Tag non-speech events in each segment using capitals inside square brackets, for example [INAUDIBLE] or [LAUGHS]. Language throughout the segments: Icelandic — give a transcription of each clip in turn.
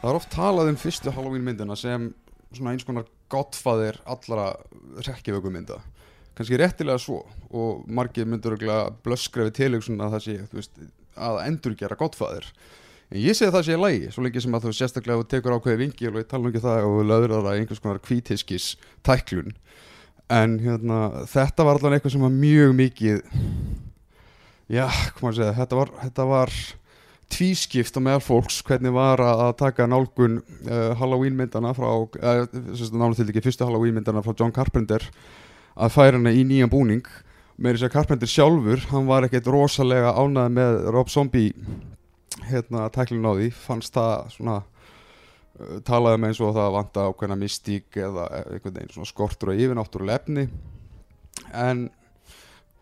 Það er oft talað um fyrstu Halloween myndina sem svona eins konar gottfaðir allra rekkjavöku mynda kannski réttilega svo og margir myndur við tilhugsun að það sé veist, að endurgera gottfaðir en ég segi að það sé lægi svo lengi sem að þú sérstaklega þú tekur ákveði vingil og ég tala nú ekki um það og löður það einhvers konar kvítiskis tæklun. En hérna, þetta var allan eitthvað sem var mjög mikið já, hvað maður segja þetta var, þetta var tvískipt á meðal fólks hvernig var að taka nálgun uh, Halloween myndana frá uh, náttúrulega til ekki fyrstu Halloween myndana frá John Carpenter að færa hana í nýjan búning. Með þess að Carpenter sjálfur hann var ekkert rosalega ánæð með Rob Zombie hérna tæklun á því. Fannst það svona uh, talaði með eins og það vanta ákveðna mystík eða einhvern veginn svona skortur og yfirnáttúrulega efni en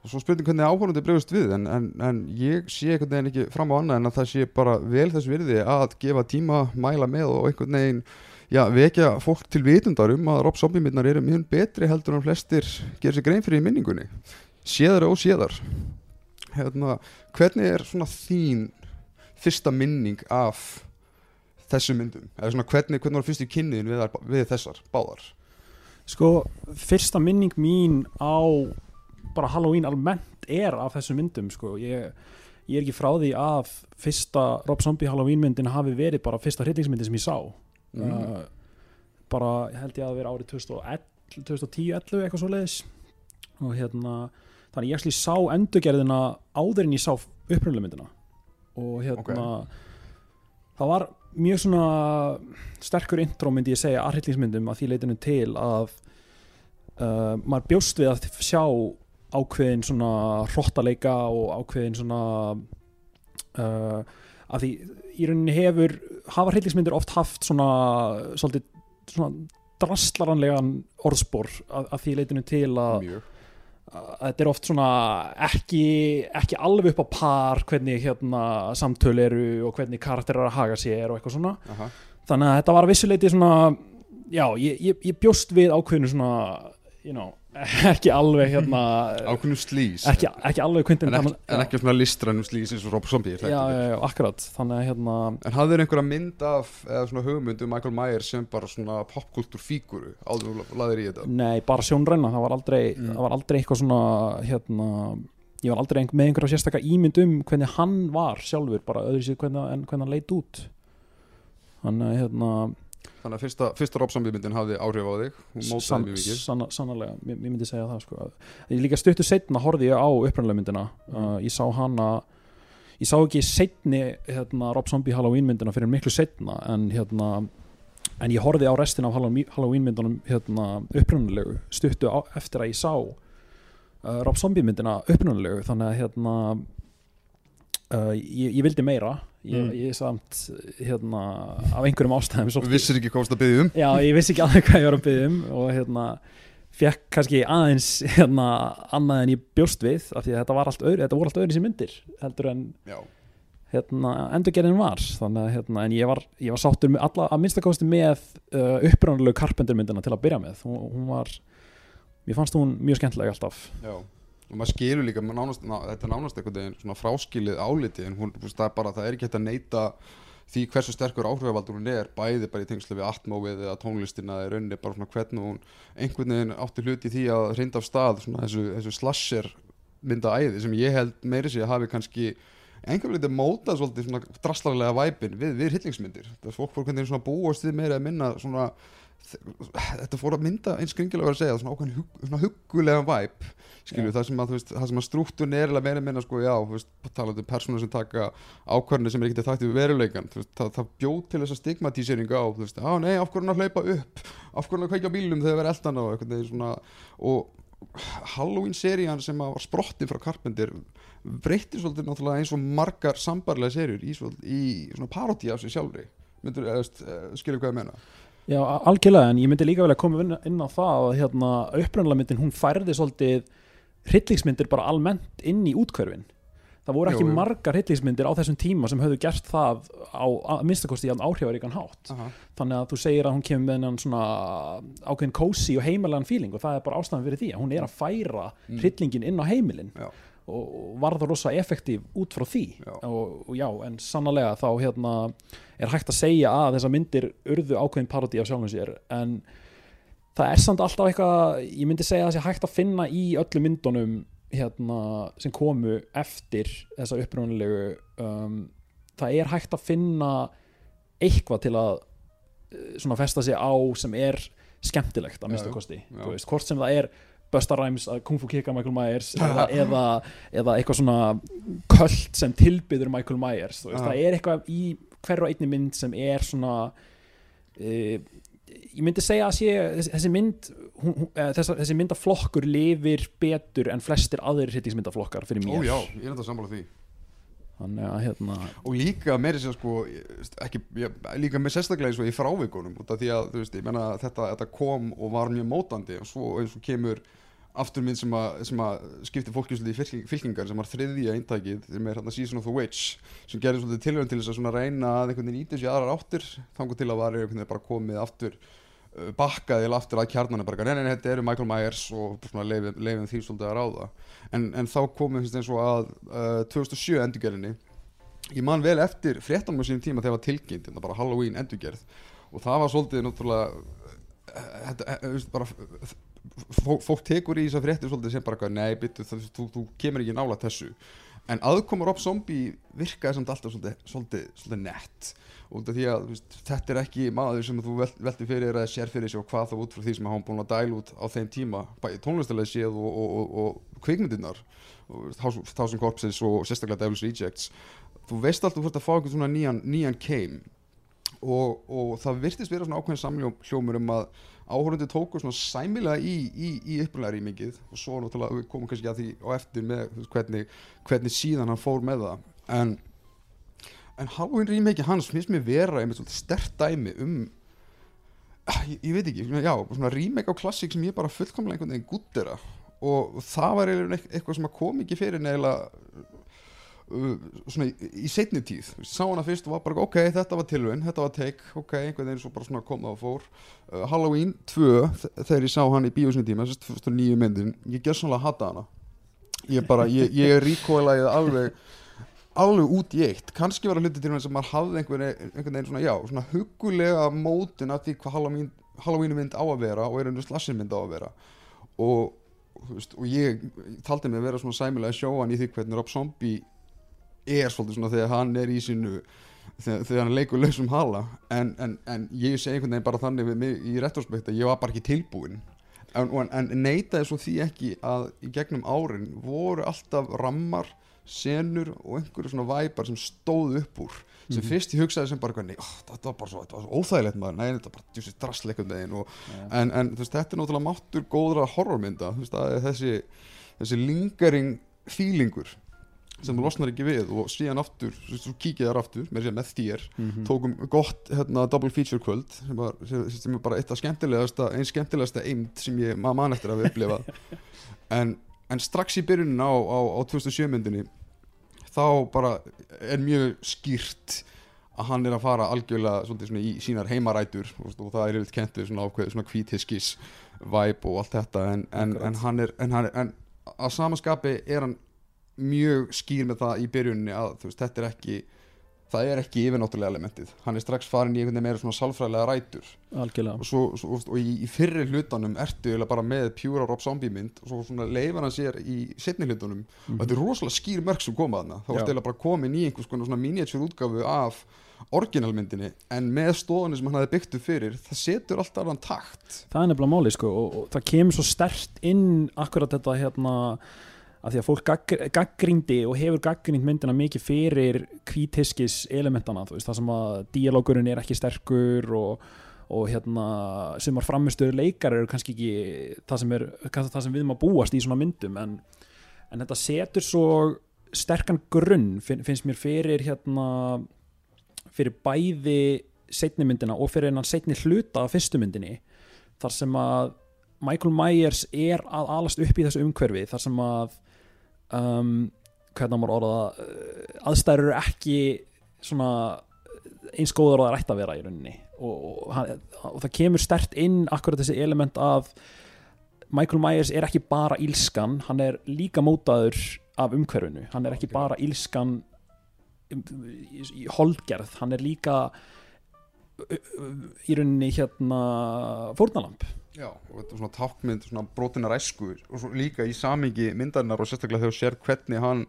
og svo spurning hvernig áhórandi bregust við en, en, en ég sé einhvern veginn ekki fram á annað en að það sé bara vel þess virði að gefa tíma, mæla með og einhvern veginn já, vekja fólk til vitundar um að Rob Zombie myndnar eru mjög betri heldur en flestir gerir sér grein fyrir í minningunni. Séðar og séðar. Hérna, hvernig er svona þín fyrsta minning af þessum myndum? Eða svona hvernig, hvernig var fyrstu kynniðin við, við þessar báðar? Sko, fyrsta minning mín á bara Halloween almennt er af þessum myndum sko. ég, ég er ekki frá því að fyrsta Rob Zombie Halloween myndin hafi verið bara fyrsta hryllingsmyndin sem ég sá Mm. uh, bara held ég að vera árið 2011 2010-11 eitthvað svo leiðis og hérna þannig ég actually sá endurgerðina áður en ég sá upprunnulega myndina og hérna það var mjög svona sterkur intro myndi ég segja að hryllingsmyndum að því leitinu til að uh, maður bjóst við að sjá ákveðin svona hrottaleika og ákveðin svona uh, að því í rauninni hefur hafa hryllingsmyndir oft haft svona svolítið svona drastlaranlegan orðspor að, að því leitinu til að að þetta er oft svona ekki, ekki alveg upp á par hvernig hérna samtöl eru og hvernig karakterar að haga sér og eitthvað svona Aha. þannig að þetta var að vissuleiti svona já, ég, ég, ég bjóst við ákveðinu svona you know, [LAUGHS] ekki alveg hérna ákveðnum slís ekki, ekki alveg kvindin en, ekki, en ekki svona listrænum slís eins og Rob Zombie já, já, akkurat. Þannig að hérna En hafði þér einhverja mynd af eða svona hugmynd um Michael Myers sem bara svona popkultúr fíguru áður þú laðir í þetta? Nei, bara sjónræna, það var aldrei, Mm. það var aldrei eitthvað svona hérna, ég var aldrei með einhverja sérstaka ímynd um hvernig hann var sjálfur, bara öðru sér hvernig, hvernig hann leit út. Þannig að hérna Þannig að fyrsta, fyrsta Rob Zombie myndin hafði áhrif á þig hún mótaði sann- mjög mikið sanna- sannarlega, ég, myndi segja það sko. ég líka stuttu setna horfði ég á upprænlega myndina Mm. uh, ég sá hana ég sá ekki setni hérna, Rob Zombie Halloween myndina fyrir miklu setna en hérna en ég horfði á restin af Halloween myndunum hérna, upprænulegu stuttu á, eftir að ég sá uh, Rob Zombie myndina upprænulegu þannig að hérna uh, ég, ég vildi meira. Ég, Mm. ég samt hérna af einhverjum ástæðum sótti- vissir ekki komst að byggja um? Já, ég vissi ekki alveg hvað ég var að byggja um og hérna fekk kannski aðeins hérna annað en ég bjóst við af því að þetta var allt öðru, þetta voru allt öðru sem myndir heldur en Já, hérna endurgerðin var. Þannig að hérna, en ég var, ég var sáttur með alla að minnstakosti með uh, upprænulegu Carpenter myndina til að byrja með. Hún, hún var, mér fannst hún mjög skemmtilega alltaf. Já og maður skilur líka, maður nánast, ná, þetta er nánast einhvern veginn svona fráskilið áliti en hún, það er bara, það er ekki hægt að neyta því hversu sterkur áhrifavaldur hún er bæði bara í tengslu við atmóið eða tónlistina eða rauninni bara svona hvernig hún einhvern veginn átti hluti í því að reynda af stað svona þessu, þessu slasher mynda æði sem ég held meiri sig að hafi kannski einhver veginn mótað svolítið svona drastlarlega væpin við, við hillingsmyndir það er fólk fór hvernig svona búast við meira að minna svona þetta fór að mynda eins skringilega að segja svona ákveðin hug, svona huggulega væp skilju, Já. það sem að, að strúktun er eða að minna sko, já, talað um persónu sem taka ákvarðinu sem er ekki þátt í veruleikan veist, það, það bjóð til þessa stigmatíseringu á, þú veist, á nei, af hann að hlaupa upp? Af hann að kveikja á bílum þegar það verið eldan á eitthvað neginn svona og Halloween serían sem að var sprottin frá Carpenter breytti svolítið náttúrulega eins og margar sambarlega serjur í, í svona parodí af sér sjálfri. Myndur, eh, skilur hvað ég menna Já, algjörlega, en ég myndi líka vel að koma inn, inn á það að hérna, upprænlega myndin, hún færði svolítið hryllingsmyndir bara almennt inn í útkverfin það voru ekki Jú, jú. margar hryllingsmyndir á þessum tíma sem höfðu gert það á að minnstakosti í áhrifaríkan hátt Aha. þannig að þú segir að hún kemur með hennan svona ákveðin cozy og heimilegan feeling og það er bara ástæðan fyrir því að hún er að færa Mm. hryllingin inn á heimilin Já. Og, var það rosa effektív út frá því Já. og, og já, en sannlega þá hérna er hægt að segja að þessar myndir urðu ákveðin parodi af sjálfum sér en það er samt alltaf eitthvað ég myndi segja að það sé hægt að finna í öllum myndunum hérna, sem komu eftir þessa upprunalegu um, það er hægt að finna eitthvað til að eh, svona festa sig á sem er skemmtilegt að já. kosti hvort sem það er Busta Rhymes að Kung Fu Kicka Michael Myers [LAUGHS] eða, eða, eða eitthvað svona köld sem tilbyður Michael Myers veist, það er eitthvað í hverju einni mynd sem er svona uh, ég myndi segja að sé þessi, mynd hún, hún, þessa, þessi myndaflokkur lifir betur en flestir aðrir hittingsmyndaflokkar fyrir Ó mér já, ég er þetta sammála því þannig að hérna og líka meiri sér sko ég- veist, ekki, líka með sérstaklega eins og í frávikunum út af því að veist, menna þetta, þetta kom og var mjög mótandi og svo eins og kemur aftur minn sem að, sem að skipti svolítið í fylking, fylkingar sem var þriðja eintækið sem er hérna Season of the Witch sem gerði tilhörn til þess að reyna að einhvern veginn íta sér aðrar áttir þangur til að var einhvern veginn bara komið aftur bakkaði aftur að kjarnana bara, nei, nei, nei, þetta eru Michael Myers og leifum því svolítið að ráða. En, en þá komum við eins og að uh, 2007 endurgerðinni ég man vel eftir fréttanum á sínum tíma þegar það var tilkynnt þetta bara Halloween endurgerð og það var svolítið náttúrulega eh, þetta, eh, veist, bara fólk, fólk tekur í þess að fréttir svolítið sem bara nei, byttu, þú, þú, þú kemur ekki nála þessu. En aðkomur Rob Zombie virkaði samt alltaf svolítið, svolítið, svolítið nett út af því að veist, þetta er ekki maður sem þú vel- veltir fyrir eða sér fyrir sig og hvað þá út frá því sem hann búin að dæla út á þeim tíma bæði tónlistalega séð og, og, og, og kvikmyndirnar Thousand Corpses og sérstaklega Devil's Rejects. Þú veist alltaf fórst að fá einhvern svona nýjan, nýjan keim. Og, það virtist vera svona ákveðin samljómur um að áhörundu tóku svona sæmilega í, í, í upprunalega rýmingið og svo náttúrulega komum kannski að því á eftir með hvernig, hvernig síðan hann fór með það. En, en Halloween rýmingið hans finnst mér vera einmitt svolítið stert dæmi um ah, ég, ég veit ekki, já, svona rýming á klassík sem ég bara fullkomlega einhvern veginn gúttera og það var eitthvað sem kom ekki fyrir neila uh, svona í, í seinni tíð. Sá hana fyrst og var bara ok, þetta var tilvun, þetta var take ok, einhvern veginn svo bara svona kom það og fór. Uh, Halloween 2 þ- þegar ég sá hann í bíósinu tíma, þess að nýju myndin ég ger svona að hata hana. Ég bara, ég, ég recoilaði alveg alveg út í eitt. Kannski var að hluti til þess að maður hafði einhvern, einhvern veginn svona, já, svona hugulega mótin af því hvað Halloween, mynd á að vera og er einu slassin mynd á að vera. Og, veist, og ég taldi mig að vera svona sæmilega sjóan í því hvernig Rob Zombie er svolítið svona þegar hann er í sínu þegar, þegar hann leikur lausum hala. En, en, en ég segi einhvern veginn bara þannig við mig í retrospekt að ég var bara ekki tilbúinn. En, en, neitaði svo því ekki að í gegnum árin voru alltaf rammar senur og einhverju svona væpar sem stóðu upp úr sem Mhm. fyrst ég hugsaði sem bara nei, ó, þetta var bara svo, þetta var svo óþægilegt maður, nei, þetta var bara djúsið drastleikum degin og, Já. en, en þú veist, þetta er náttúrulega máttur góðra horrormynda, þú veist, þessi þessi lingering feelingur sem þú losnar ekki við og síðan aftur, þú veist, þú kíkið þar aftur með, með þér, Mhm. tókum gott hérna, double feature kvöld sem, var, sem, sem er bara eitt af skemmtilegasta einn skemmtilegasta eind sem ég maður man eftir að við upplifað [LAUGHS] en, en strax í byrjunin á, á, á 2007 myndinni þá bara er mjög skýrt að hann er að fara algjörlega svolítið svona í sínar heimarætur og, það er yfirleitt kentur svona ákveð svona kvítiskis vibe og allt þetta en, en, en hann er en, hann er, en að samaskapi er hann mjög skýr með það í byrjuninni að veist, þetta er ekki það er ekki yfirnáttúrulega elementið. Hann er strax farin í einhvern veginn meira svona sálfræðilega rætur. Algjörlega. Og, svo, svo, og í, í fyrri hlutanum ertu bara með pjúra Rob Zombie mynd og svo svona leifar hann sér í setni hlutunum. Og þetta er rosalega skýr mörg sem koma þarna. Þá ertu eiginlega bara komin í einhvers konar svona miniatúr útgáfu af orginalmyndinni en með stóðunni sem hann hafði byggt upp fyrir það setur alltaf annan takt. Það er nefnilega máli sko og, og það kemur svo stert inn akkurat þetta hérna að því að fólk gaggr- gaggrindi og hefur gaggrind myndina mikið fyrir kvítiskis elementana, veist, það sem að díalógurinn er ekki sterkur og, og hérna, sumar framistöður leikar eru kannski ekki það sem, er, kannski það sem við maður búast í svona myndum en, en þetta setur svo sterkan grunn fin- finnst mér fyrir hérna fyrir bæði setni myndina og fyrir hennan setni hluta af fyrstu myndinni þar sem að Michael Myers er að alast upp í þessu umhverfi þar sem að um, hvernig maður orða uh, aðstæður eru ekki svona eins góður og það er ætti að vera í rauninni. Og, og, hann, og það kemur stert inn akkurat þessi element að Michael Myers er ekki bara ílskan, hann er líka mótaður af umhverfinu. Hann er ekki Ok. bara ílskan um, í, holdgerð hann er líka uh, uh, í rauninni hérna fórnalamb Já, og þetta er svona tákmynd, svona brotina ræsku og svo líka í samingi myndarinnar og sérstaklega þegar þú sér hvernig hann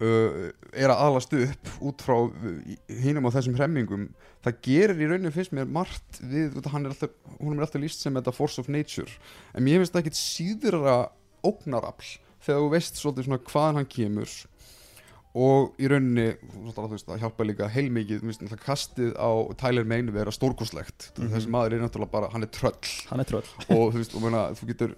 uh, er að alast upp út frá hinum á þessum hremmingum það gerir í rauninu finnst mér margt við, veit, hann er alltaf, hún er alltaf líst sem þetta force of nature, en mér finnst það ekkit síðra ógnarafl þegar þú veist svolítið svona hvaðan hann kemur og í rauninni það hjálpa líka heilmikið kastið á Tyler Mayne vera stórkoslegt, Mhm. þessi maður er náttúrulega bara, hann er tröll hann er tröll [LAUGHS] og þú veist, og meina, þú getur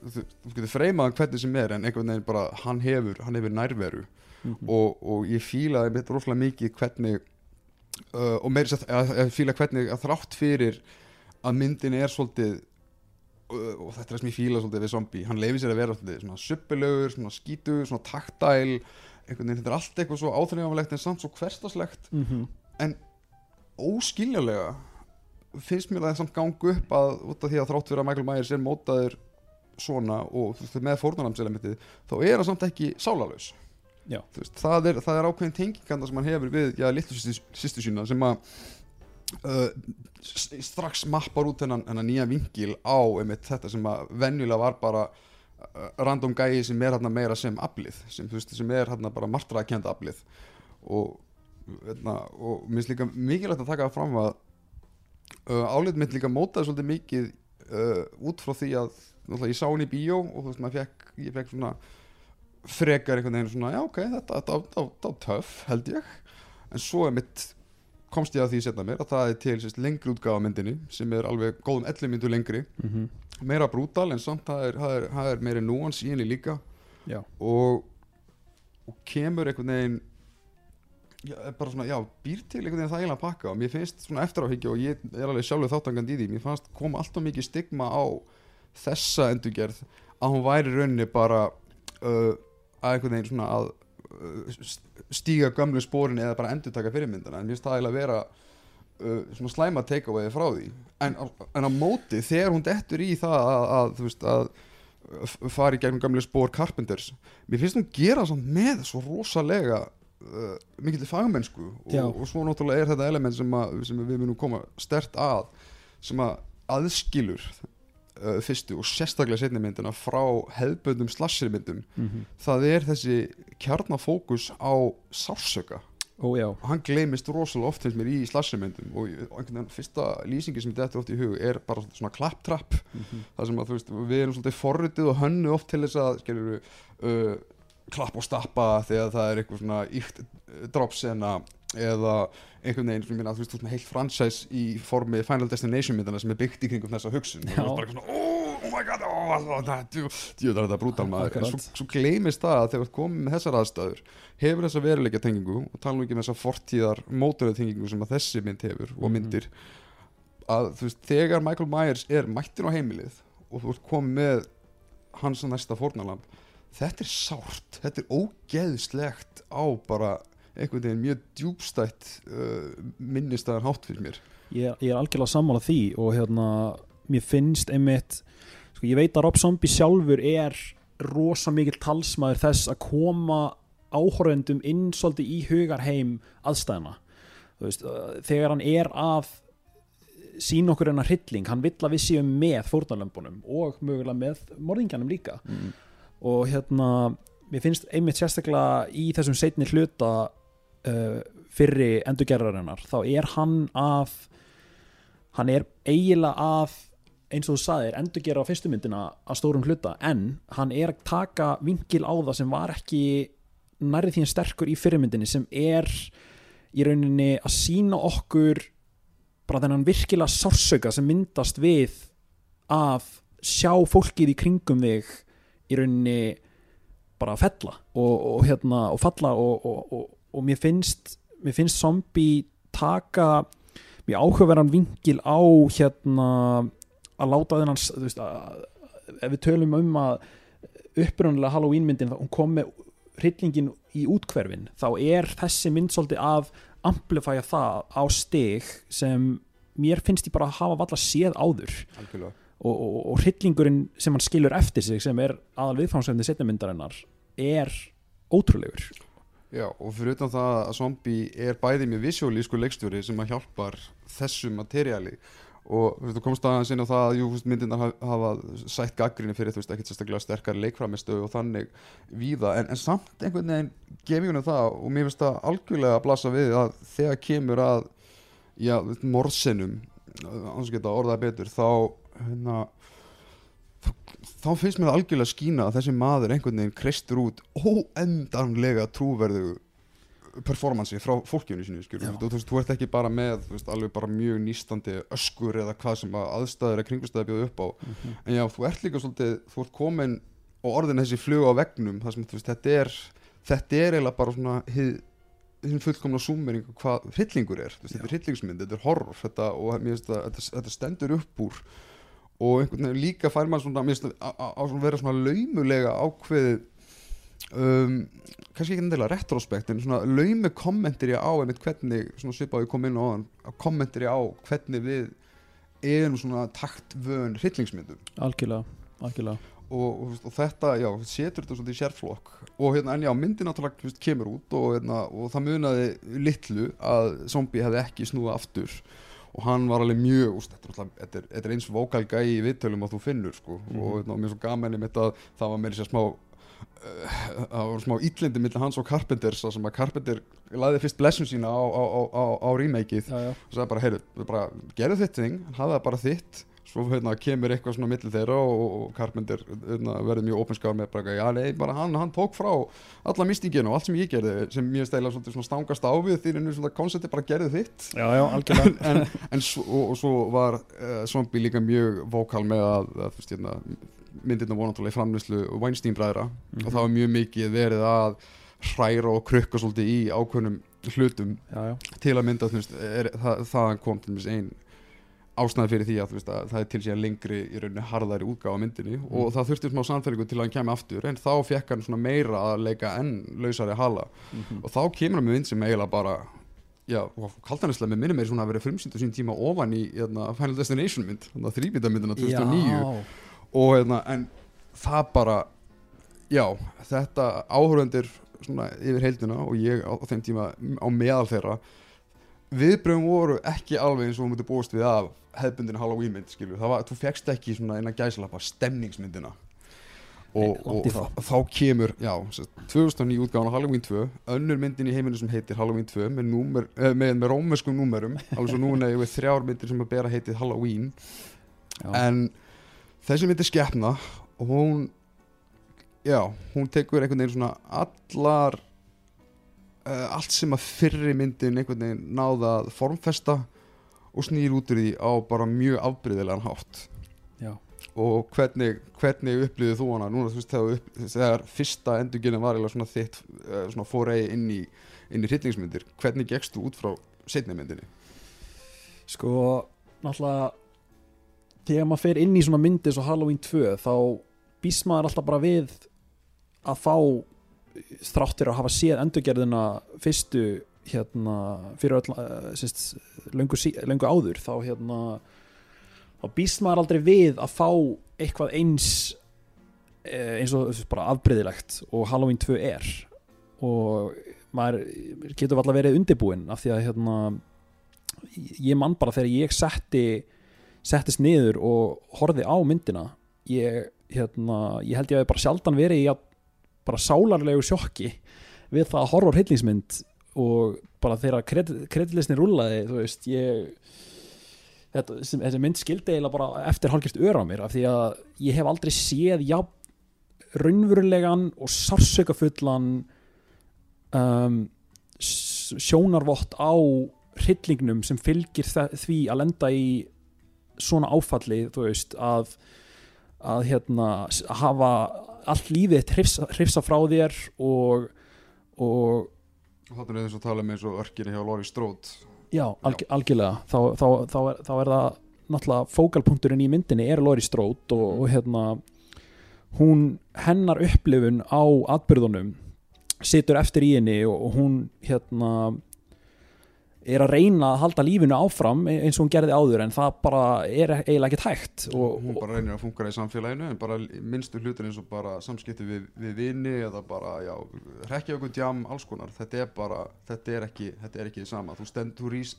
getur freymað hvernig sem er en einhvern veginn bara, hann hefur, hann hefur nærveru Mhm. og, og ég fílaði mitt rosalega mikið hvernig uh, og meiri sér að ég fíla hvernig að þrátt fyrir að myndin er svolítið uh, og þetta er það sem ég fíla svolítið við zombie, hann leifir sér að vera svolítið svona suppilögur, svona skítu, svona taktæl einhvern veginn, þetta er allt eitthvað svo áþreifanlegt en samt svo hverstaslegt Mhm. óskiljanlega finnst mér það samt gangu upp að út af því að þrátt fyrir að Michael Myers er mótaður svona og þú veist, með fórnarnamselementið þá er hann samt ekki. Þú veist, það, er, það er ákveðin tenginganda sem hann hefur við já, litlu sýstu sína sem að uh, strax mappar út þennan nýja vingil á einmitt þetta sem að venjulega var bara random gæi sem er hérna meira sem aflið sem, veist, sem er hérna bara martraðkjönda aflið. Og, hérna, og mér finnst líka mikilvægt að taka það fram að uh, álit mitt líka mótaði svolítið mikið uh, út frá því að ég sá hann í bíó og veist fekk, ég fekk svona frekar einhvern veginn svona já ok, þetta var töff held ég. En svo er mitt komst ég að því setna mér að það er til sérst, lengri útgáfa af myndinni sem er alveg góðum 11 myndu lengri. Mhm. meira brútal en samt það er, það er, það er meiri núans í henni líka. Og, og kemur einhvern veginn já, bara svona, já, býr til einhvern veginn þægilega pakka. Og mér finnst svona eftir áhyggja og ég er alveg sjálfur þáttangandi í því. Mér fannst koma alltaf mikið stigma á þessa endurgerð að hún væri rauninni bara uh, að einhvern veginn svona að stíga gömlu spórin eða bara endurtaka fyrirmyndana en mér finnst það eiginlega vera uh, svona slæma takeaway frá því. En, en á móti þegar hún dettur í það að, að þú veist að f- fara í gegnum gamlega spór Carpenters mér finnst hún gera samt með svo rosalega uh, mikill fagmennsku. Og, og svo náttúrulega er þetta element sem, að, sem við munum koma stert að sem að aðskilur uh, fyrstu og sérstaklega setni myndina frá hefðböndum slashermyndum Mhm. það er þessi kjarnafókus á sársöka Ó og hann gleymist rosalega oft finnst mér í slashermyndum og, og einhvern veginn fyrsta lýsingi sem þetta oft í hug er bara svona klapptrapp Mhm. það sem að þú veist, við erum svolítið forritið og hönnu oft til þess að skilur uh, klapp og stappa þegar það er eitthvað svona íkt dropsena eða einhvern veginn sem ég minna að þú veist, þú veist með heilt franchise í formi Final Destination myndana sem er byggt í kringum þessa hugsun. Og þú veist bara eitthvað svona oh, oh my god, oh, oh, það, er þetta brútal maður. En svo, svo gleymist það að þegar þú ert komið með þessar aðstæður hefur þessa veruleika tengingu og tala nú ekki með þessa fortíðar mótorið tengingu sem að þessi mynd hefur og Mhm. myndir að þú veist, þegar Michael Myers er mættin á heimilið og þú ert komið með hans næsta fórnalamb þetta er sárt, þetta er ógeðslegt á bara einhvern veginn mjög djúbstætt uh, minnistæðan hátt fyrir mér. Ég ég er algjörlega sammála því og hérna, mér finnst einmitt, sko ég veit að Rob Zombie sjálfur er rosa mikill talsmaður þess að koma áhorfendum inn svolítið í hugarheim aðstæðina veist, uh, þegar hann er að sína okkur hennar hrylling, hann vill að við séum með fórnarlömbunum og mögulega með morðingjanum líka. Mm. og hérna mér finnst einmitt sérstaklega í þessum setni hluta uh, fyrri endurgerðarinnar þá er hann að hann er eiginlega að eins og þú sagðir endurgerða á fyrstu myndina að stórum hluta en hann er að taka vingil á það sem var ekki nærrið því en sterkur í fyrirmyndinni sem er í rauninni að sína okkur bara þennan virkilega sársauka sem myndast við að sjá fólkið í kringum þig í rauninni bara að fella og, og, hérna, og falla og, og, og, mér finnst mér finnst zombie taka mjög áhugaverðan vingil á hérna að láta þennan þú veist, að, ef við tölum um að upprunnilega Halloween myndin hún kom með hryllingin í útkverfin þá er þessi mynd svolítið að amplifæja það á stig sem mér finnst ég bara að hafa valla séð áður. Og, og, og hryllingurinn sem hann skilur eftir sig sem er aðal viðfánsefni setjamyndarinnar er ótrúlegur Já, og fyrir utan það að zombie er bæði með visualísku leikstjóri sem að hjálpar þessu materiáli og þú veist, þú komst aðeins inn á það að jú, veist, myndindar hafa, sætt gaggrinni fyrir, þú veist, ekkert sérstaklega sterkar leikframistöðu og þannig víða. En, en samt einhvern veginn gef ég henni það og mér finnst það algjörlega að blasa við að þegar kemur að já, morðsinnum annars geta orðað betur þá hérna þá, finnst mér það algjörlega skína að þessi maður einhvern veginn kreistur út óendanlega trúverðu performansi frá skilur. Já. þú, þú, veist, þú ert ekki bara með veist, alveg bara mjög nýstandi öskur eða hvað sem að aðstæður eða kringustæði bjóðu upp á en já, þú ert líka svolítið þú ert komin og orðin þessi flug á vegnum þar sem veist, þetta er þetta er eiginlega bara svona hinn fullkomna súmering hvað hryllingur er, þetta er hryllingsmynd, þetta er horror þetta, og mér finnst að þetta, þetta stendur upp úr og einhvern veginn líka fær maður svona, að, svona vera svona laumulega ákveðið um, kannski ekki endilega retrospekt en svona laumi kommentir ég á einmitt hvernig, svona svipaði kom inn á hann kommentir ég á hvernig við erum svona taktvön hryllingsmyndum. Algjörlega, algjörlega. Og, og, og þetta, já, setur þetta svolítið í sérflokk. Og hérna, en já, myndin náttúrulega kemur út og, hérna, og það munaði litlu að zombie hefði ekki snúið aftur og hann var alveg mjög úst, þetta, er, þetta, er, þetta er eins vókal gæi í viðtölum að þú finnur sko, Mhm. og, hérna, og mér svo gaman einmitt að það var meira sér smá uh, það var smá íllindi millir hans og Carpenters þar sem að Carpenter laði fyrst blessun sína á, á, á, á, á remakeið og sagði bara, heyrðu, gerðu þitt þing hafa það bara þitt svo hérna, kemur eitthvað svona millir þeirra og, og Carpenter hérna, verður mjög opinskáð með bara, já nei, bara hann, hann tók frá alla mystinginu og allt sem ég gerði sem mér stæla svona stangast á við því en svona koncepti bara gerðu þitt. Já, já, algjörlega. [LAUGHS] En, en svo, og, og svo var uh, Zombie líka mjög vókal með að, að veist, hérna, myndirna vonantólega í framlýslu Weinstein bræðra og það var mjög mikið verið að hræra og krukka svolítið í ákveðnum hlutum já, til að mynda er, þaðan kom til dæmis ein ástæði fyrir því að, veist, að það er til síðan lengri í rauninni harðari útgáfa af myndinni og það þurfti smá samfæringu til að hann kemur aftur en þá fekk hann svona meira að leika enn lausari hala. Og þá kemur hann með mynd sem eiginlega bara já, kaldanislega með minni meiri svona að vera frumsýnd á sín tíma ofan í hérna, Final Destination mynd þrýbita myndina 2009 já, og hérna, en það bara já, þetta áhörvendir svona yfir heildina og ég á, þeim tíma á meðal þeirra viðbröðum voru ekki alveg eins og þú mútið búist við af hefbundin Halloween mynd, skilur, það var, þú fegst ekki svona innan gæsalappa stemningsmyndina. Og, og þá, kemur, já, sem sagt, 2009 útgáðan af Halloween 2, önnur myndin í heiminu sem heitir Halloween 2 með, númer, eh, með, með rómverskum númerum, alveg svo núna er við þrjár myndir sem að bera heitið Halloween. Já. en þessi mynd er skeppna og hún já, hún tekur einhvern veginn svona allar uh, allt sem að fyrri myndin einhvern veginn náða formfesta og snýr út úr því á bara mjög afbreyðilegan hátt. Já. og hvernig, hvernig upplýðið þú hana? Núna þú veist þegar, upp, þegar fyrsta endurgilin var eiginlega svona þitt uh, svona fórei inn í, inn í hryllingsmyndir hvernig gekkst þú út frá setni myndinni? Sko, náttúrulega þegar maður fer inn í svona myndi svo Halloween 2 þá býst maður alltaf bara við að fá þráttir að hafa séð endurgerðina fyrstu hérna fyrir öll uh, sérst, löngu, sí- löngu áður þá hérna þá býst maður aldrei við að fá eitthvað eins eh, eins og bara afbreyðilegt og Halloween 2 er. Og maður getur alltaf verið undirbúinn af því að hérna ég man bara þegar ég setti settist niður og horfði á myndina ég, hérna, ég held ég að bara sjaldan verið í að bara sálarlegu sjokki við það að horfa á hryllingsmynd og bara þegar kreditlisni rúlaði þú veist ég þetta, þessi, mynd skildi eiginlega bara eftir hálfgjört ör á mér af því að ég hef aldrei séð já, raunverulegan og sársökafullan um, sjónarvott á hryllingnum sem fylgir því að lenda í svona áfalli þú veist að að hérna hafa allt lífið hrifsa, hrifsa frá þér og og þarna er þess að tala um eins og örkinni hjá Lori Strode já, alg, algjörlega. Þá, þá, þá, er, þá er það náttúrulega fókalpunkturinn í myndinni er Lori Strode og, og hérna hún hennar upplifun á atbyrðunum situr eftir í henni og, og hún hérna er að reyna að halda lífinu áfram e- eins og hún gerði áður en það bara er eiginlega ekkert hægt. Og, hún bara reynir að fungera í samfélaginu en bara minnstu hlutur eins og bara samskipti við, við vini eða bara, já, rekja okkur djam, alls konar. Þetta er bara, þetta er ekki þetta er ekki sama, þú, stend, þú, rís,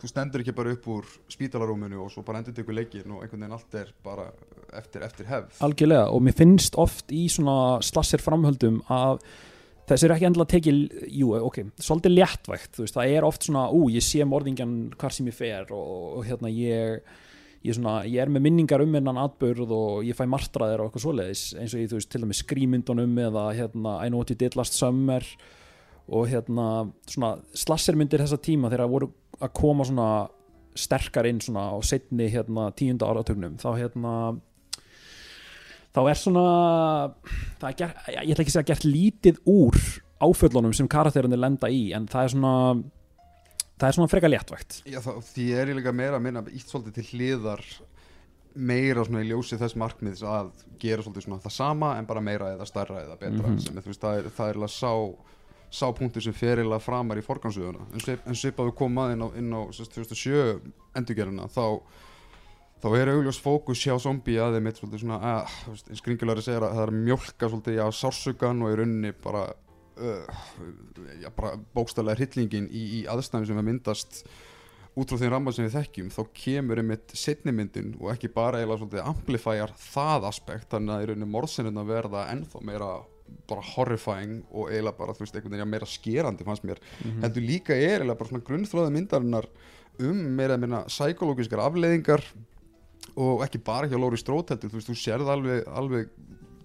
þú stendur ekki bara upp úr spítalarúminu og svo bara endur tegur leikin og einhvern veginn allt er bara eftir, eftir hefð. Algjörlega og mér finnst oft í svona slassir framhöldum að þessi er ekki endilega tekið, jú, ok, svolítið léttvægt, veist, það er oft svona, ú, ég sé morðingjan hvar sem ég fer og, og hérna ég, ég, svona, ég er með minningar um hennan atbyrð og ég fæ martraðir og eitthvað svoleiðis, eins og ég, þú veist, til dæmis skrýmyndunum eða hérna I know what you did last summer og hérna svona slassermyndir þessa tíma þegar voru að koma svona sterkar inn svona á setni hérna tíunda áratögnum, þá hérna þá er svona er ger, ég ætla ekki að segja gert lítið úr áföllunum sem karakterinu lenda í en það er svona það er svona freka léttvægt Já, það, því er ég líka meira að minna ítt svolítið til hliðar meira svona í ljósi þess markmiðs að gera svolítið svona það sama en bara meira eða starra eða betra mm -hmm. veist það er, það er sá sá punktur sem ferilega framar í forgansöðuna en svipaðu komað inn á, inn á 2007 endurgerina þá þá er augljós fókus hjá zombi að þeim eitt svolítið svona að, eins gringilari segir að það er mjölka svolítið á sársugan og í rauninni bara, uh, já, bara bókstæðlega hryllingin í, í aðstæðum sem er myndast út frá þeim rammar sem við þekkjum þá kemur einmitt setnimyndin og ekki bara eiginlega svolítið amplifæjar það aspekt þannig að í rauninni morðsennina verða ennþá meira bara horrifying og eiginlega bara þú veist einhvern veginn meira skerandi fannst mér mm -hmm. heldur líka er eiginlega bara svona grunnþróða myndarinnar um meira meina psykológiskar afleiðingar og ekki bara hjá Lóri Stróteldur þú þú sérð alveg, alveg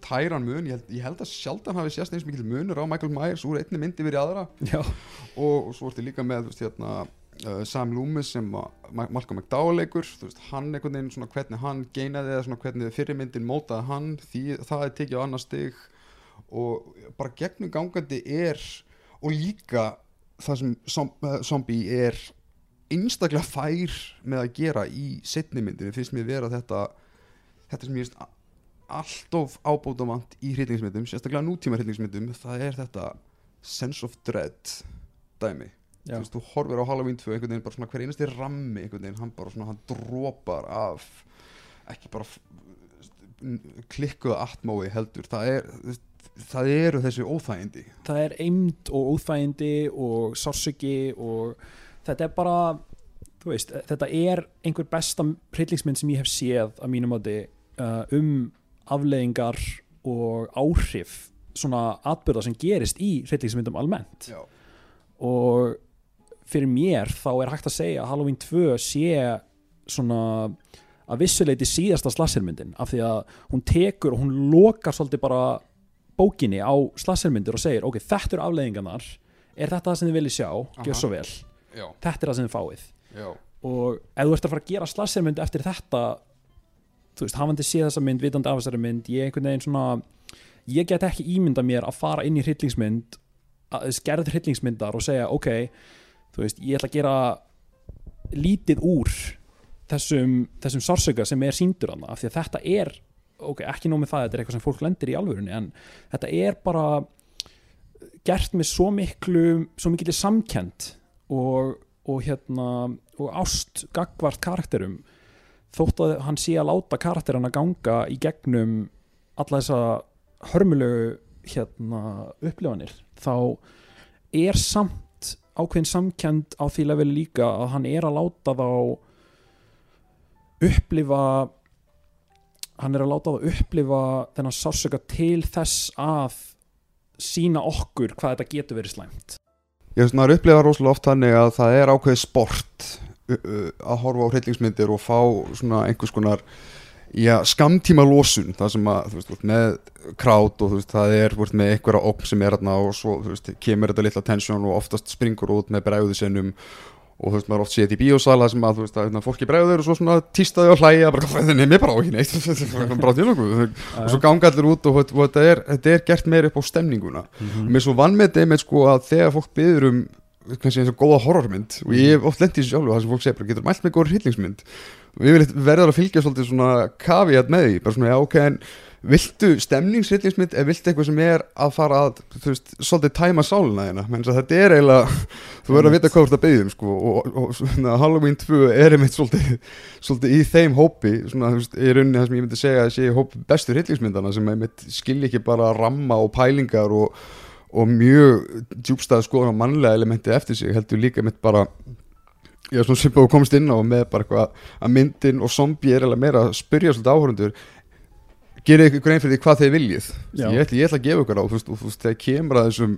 tæran mun, ég held, ég held að sjaldan hafi sérst eins mikil munur á Michael Myers úr einni myndi verið aðra. Og, og svo ertu líka með veist, hérna, uh, Sam Loomis sem Malcolm McDowell leikur. Hann einhvern veginn, svona, hvernig hann geinaði eða hvernig fyrirmyndin mótaði hann því það er tekið á annar stygg og bara gegnum gangandi er og líka það sem zombie er einstaklega fær með að gera í setni myndinu finnst mér vera þetta þetta sem ég finnst alltof ábótavant í hryllingsmyndum sérstaklega nútíma hryllingsmyndum það er þetta sense of dread dæmi. Þú veist, þú horfir á Halloween 2 einhvern veginn bara svona hver einasti rammi einhvern veginn, hann bara svona, hann drópar af ekki bara klikkuða atmói heldur, það er það eru þessi óþægindi. Það er eimd og óþægindi og sársöki og þetta er bara veist, þetta er einhver besta hryllingsmynd sem ég hef séð að mínum átti uh, um afleðingar og áhrif svona atbyrða sem gerist í hryllingsmyndum almennt. Já. og fyrir mér þá er hægt að segja að Halloween 2 sé svona að vissuleiti síðasta slassermyndin af því að hún tekur og hún lokar svolítið bara bókinni á slassermyndir og segir ok, þetta eru afleðingarnar er þetta það sem þið viljið sjá, gjör svo vel Já. þetta er það sem þið fáið Já. og ef þú ert að fara að gera slassermynd eftir þetta þú veist, hafandi séð þessa mynd, vitandi af þessari mynd ég einhvern veginn svona ég get ekki ímynda mér að fara inn í hryllingsmynd skerð hryllingsmyndar og segja ok, þú veist, ég ætla að gera lítið úr þessum, þessum sársöka sem er síndur af því að þetta er ok, ekki nómið það, þetta er eitthvað sem fólk lendir í alvörunni en þetta er bara gert með svo miklu svo mikil samkend og, og hérna og ást gagvart karakterum þótt að hann sé að láta karakterana ganga í gegnum alla þessa hörmulegu hérna upplifanir þá er samt ákveðin samkend á því level líka að hann er að láta þá upplifa hann er að láta þá upplifa þennan sásöka til þess að sína okkur hvað þetta getur verið slæmt Ég veist, maður upplifa rosalega oft þannig að það er ákveð sport að horfa á hryllingsmyndir og fá svona einhvers konar já, skamtíma losun það sem að, þú veist, með krát og þú veist, það er, veist, með einhverja opn sem er aðna og svo, þú veist, kemur þetta litla tensjón og oftast springur út með bregðusinnum og þú veist, maður oft séð í bíósala sem að, þú veist, að fólki bregður og svo svona týstaði og hlæja, bara, það er nefnir bara á ekki neitt. [LAUGHS] Og svo ganga allir út og, og þetta, er, þetta er gert meir upp á stemninguna. Mm -hmm. og mér svo vann með þeim, sko, að þegar fólk byður um kannski eins og góða horrormynd og ég hef oft lendið í sjálfu það sem fólk segir, bara getur mælt með góður hryllingsmynd? Og ég vil verða að fylgja svolítið svona kaviat með því, bara svona, já, ok, en viltu stemningsrillingsmynd eða viltu eitthvað sem er að fara að þú veist, svolítið tæma sálina þína menn að þetta er eiginlega, [LAUGHS] þú verður að vita hvað þú ert að beðum sko, og, og, svona, Halloween 2 er einmitt svolítið, [LAUGHS] svolítið í þeim hópi svona, þú veist, í rauninni það sem ég myndi segja að sé í hópi bestu rillingsmyndana sem einmitt skilji ekki bara ramma og pælingar og, og mjög djúbstæða skoðan á mannlega elementi eftir sig heldur líka einmitt bara er svona svipað og komst inn á með bara eitthvað að myndin og zombie er eiginlega meira að spyrja svolítið áhörundur gerir ykkur grein fyrir því hvað þeir viljið ég ætla, ég ætla að gefa ykkur á þú veist, og þú veist, þegar kemur að þessum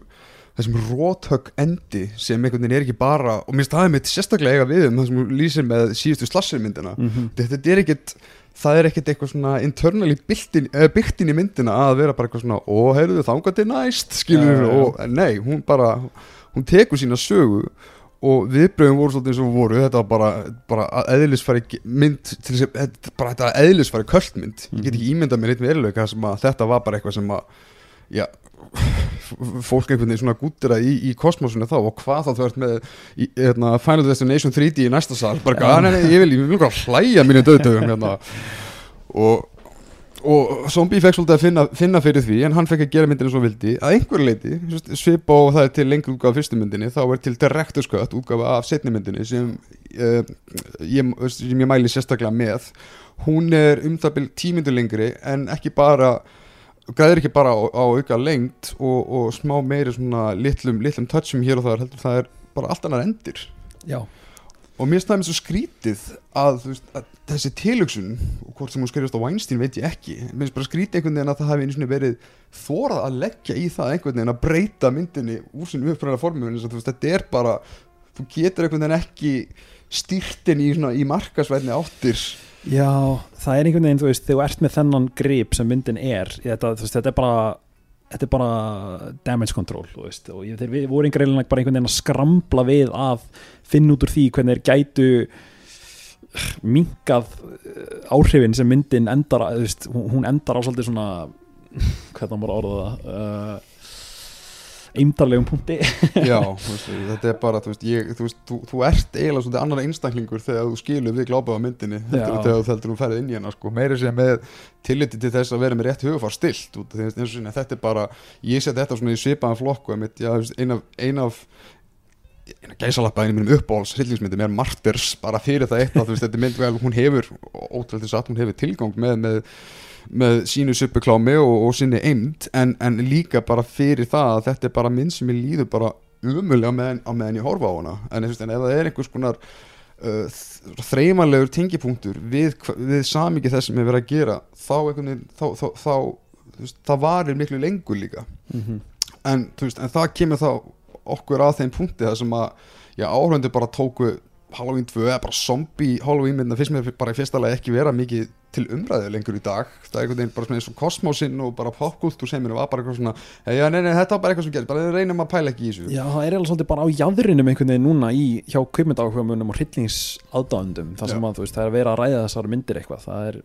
þessum róthögg endi sem einhvern veginn er ekki bara og minnst er mitt sérstaklega eiga við um það sem lýsir með síðustu slassermyndina Mhm. þetta, þetta er ekkit það er ekkit eitthvað svona internally byggt inn, byggt inn í myndina að vera bara eitthvað svona ó, heyrðu þangað til næst skilur Já, já, já. og nei, hún bara hún tekur sína sögu og viðbröðum voru svolítið eins og voru þetta var bara, bara að eðlisfæri mynd til þess að, þetta- bara þetta eðlisfæri kvöldmynd, ég get ekki ímyndað mér eitt veruleika sem að þetta var bara eitthvað sem að já, fólk einhvern veginn svona gútira í, í kosmosinu þá og hvað þá þú ert með í, hérna, Final Destination 3D í næsta sal bara, ja. nei, nei, ég vil, ég vil bara hlæja mínu döðdögum hérna. [LAUGHS] og og Zombie fekk svolítið að finna, finna fyrir því en hann fekk að gera myndinu svo vildi. Að einhverju leiti, svip og það er til lengri útgáfa af fyrstu myndinni, þá er til Director's Cut útgáfa af setni myndinni sem, uh, ég, sem ég mæli sérstaklega með. Hún er um það byrj tímyndu lengri en ekki bara græðir ekki bara á, á auka lengt og, og smá meiri svona litlum, litlum touchum hér og þar heldur það er bara allt annar endir. Já, og mér það með svo skrítið að, veist, að þessi tilöksun og hvort sem hún skrifast á Weinstein veit ég ekki mér finnst bara skrítið einhvern veginn að það sinni verið þórað að leggja í það einhvern veginn að breyta myndinni úr en þú veist, þetta er bara þú getur einhvern veginn ekki styrtin í, svona, í markasvætni áttir. Já, það er einhvern veginn, þú veist, þegar þú ert með þennan grip sem myndin er, þetta, veist, þetta er bara þetta er bara damage control, veist, og ég, þeir voru einhver eiginlega bara einhvern veginn að skramla við að finna út úr því hvernig þeir gætu minkað eh, áhrifin sem myndin endar, veist, hún endar á svolítið svona [LAUGHS] hvernig maður orða það uh, eimdarlegum punkti. [LAUGHS] Já, [LAUGHS] veist, þetta er bara, þú veist, ég, þú, veist þú, þú ert eiginlega svolítið annar einstaklingur þegar þú skilur við glápað á myndinni heldur en þegar þú heldur þú ferð inn í hana sko. meiri sem með tilliti til þess að vera með rétt hugafar stilt út, og sinni, þetta er bara, ég set þetta svona í svipaðan flokku einmitt, já, þú veist, ein af, ein af eina gæsalappa einu mínum uppáhalds hryllingsmyndum er Martyrs bara fyrir það eitt að þetta mynd vel, [LAUGHS] hún hefur ótrúlega þess að hún hefur tilgang með, með, með sínu suppuklámi og, og sinni eind en, en líka bara fyrir það að þetta er bara mynd sem ég líður bara umulega meðan, meðan ég horfa á hana. En, en ef það er einhvers konar uh, þreymalegur tengipunktur við, við samikið þess sem er verið að gera þá, einhvern veginn, þá, þá, þá veist, það varir miklu lengur líka. Mm en, þú veist, en það kemur þá okkur að þeim punkti þar sem að já, áhörundir bara tóku Halloween 2 eða bara zombie Halloween myndina fyrst mér bara í fyrsta lagi ekki vera mikið til umræðu lengur í dag. Það er einhvern veginn bara eins og kosmosinn og bara popkultúr sem var bara eitthvað svona já, nei, nei, þetta var bara eitthvað sem gerist, bara reynum að pæla ekki í þessu. Já, það er alveg svolítið bara á jáðurinum einhvern veginn núna í hjá kveimundahugmunum og hryllingsaðdáðundum þar sem Já. að þú veist, það er að vera að ræða þessar myndir eitthvað. Það er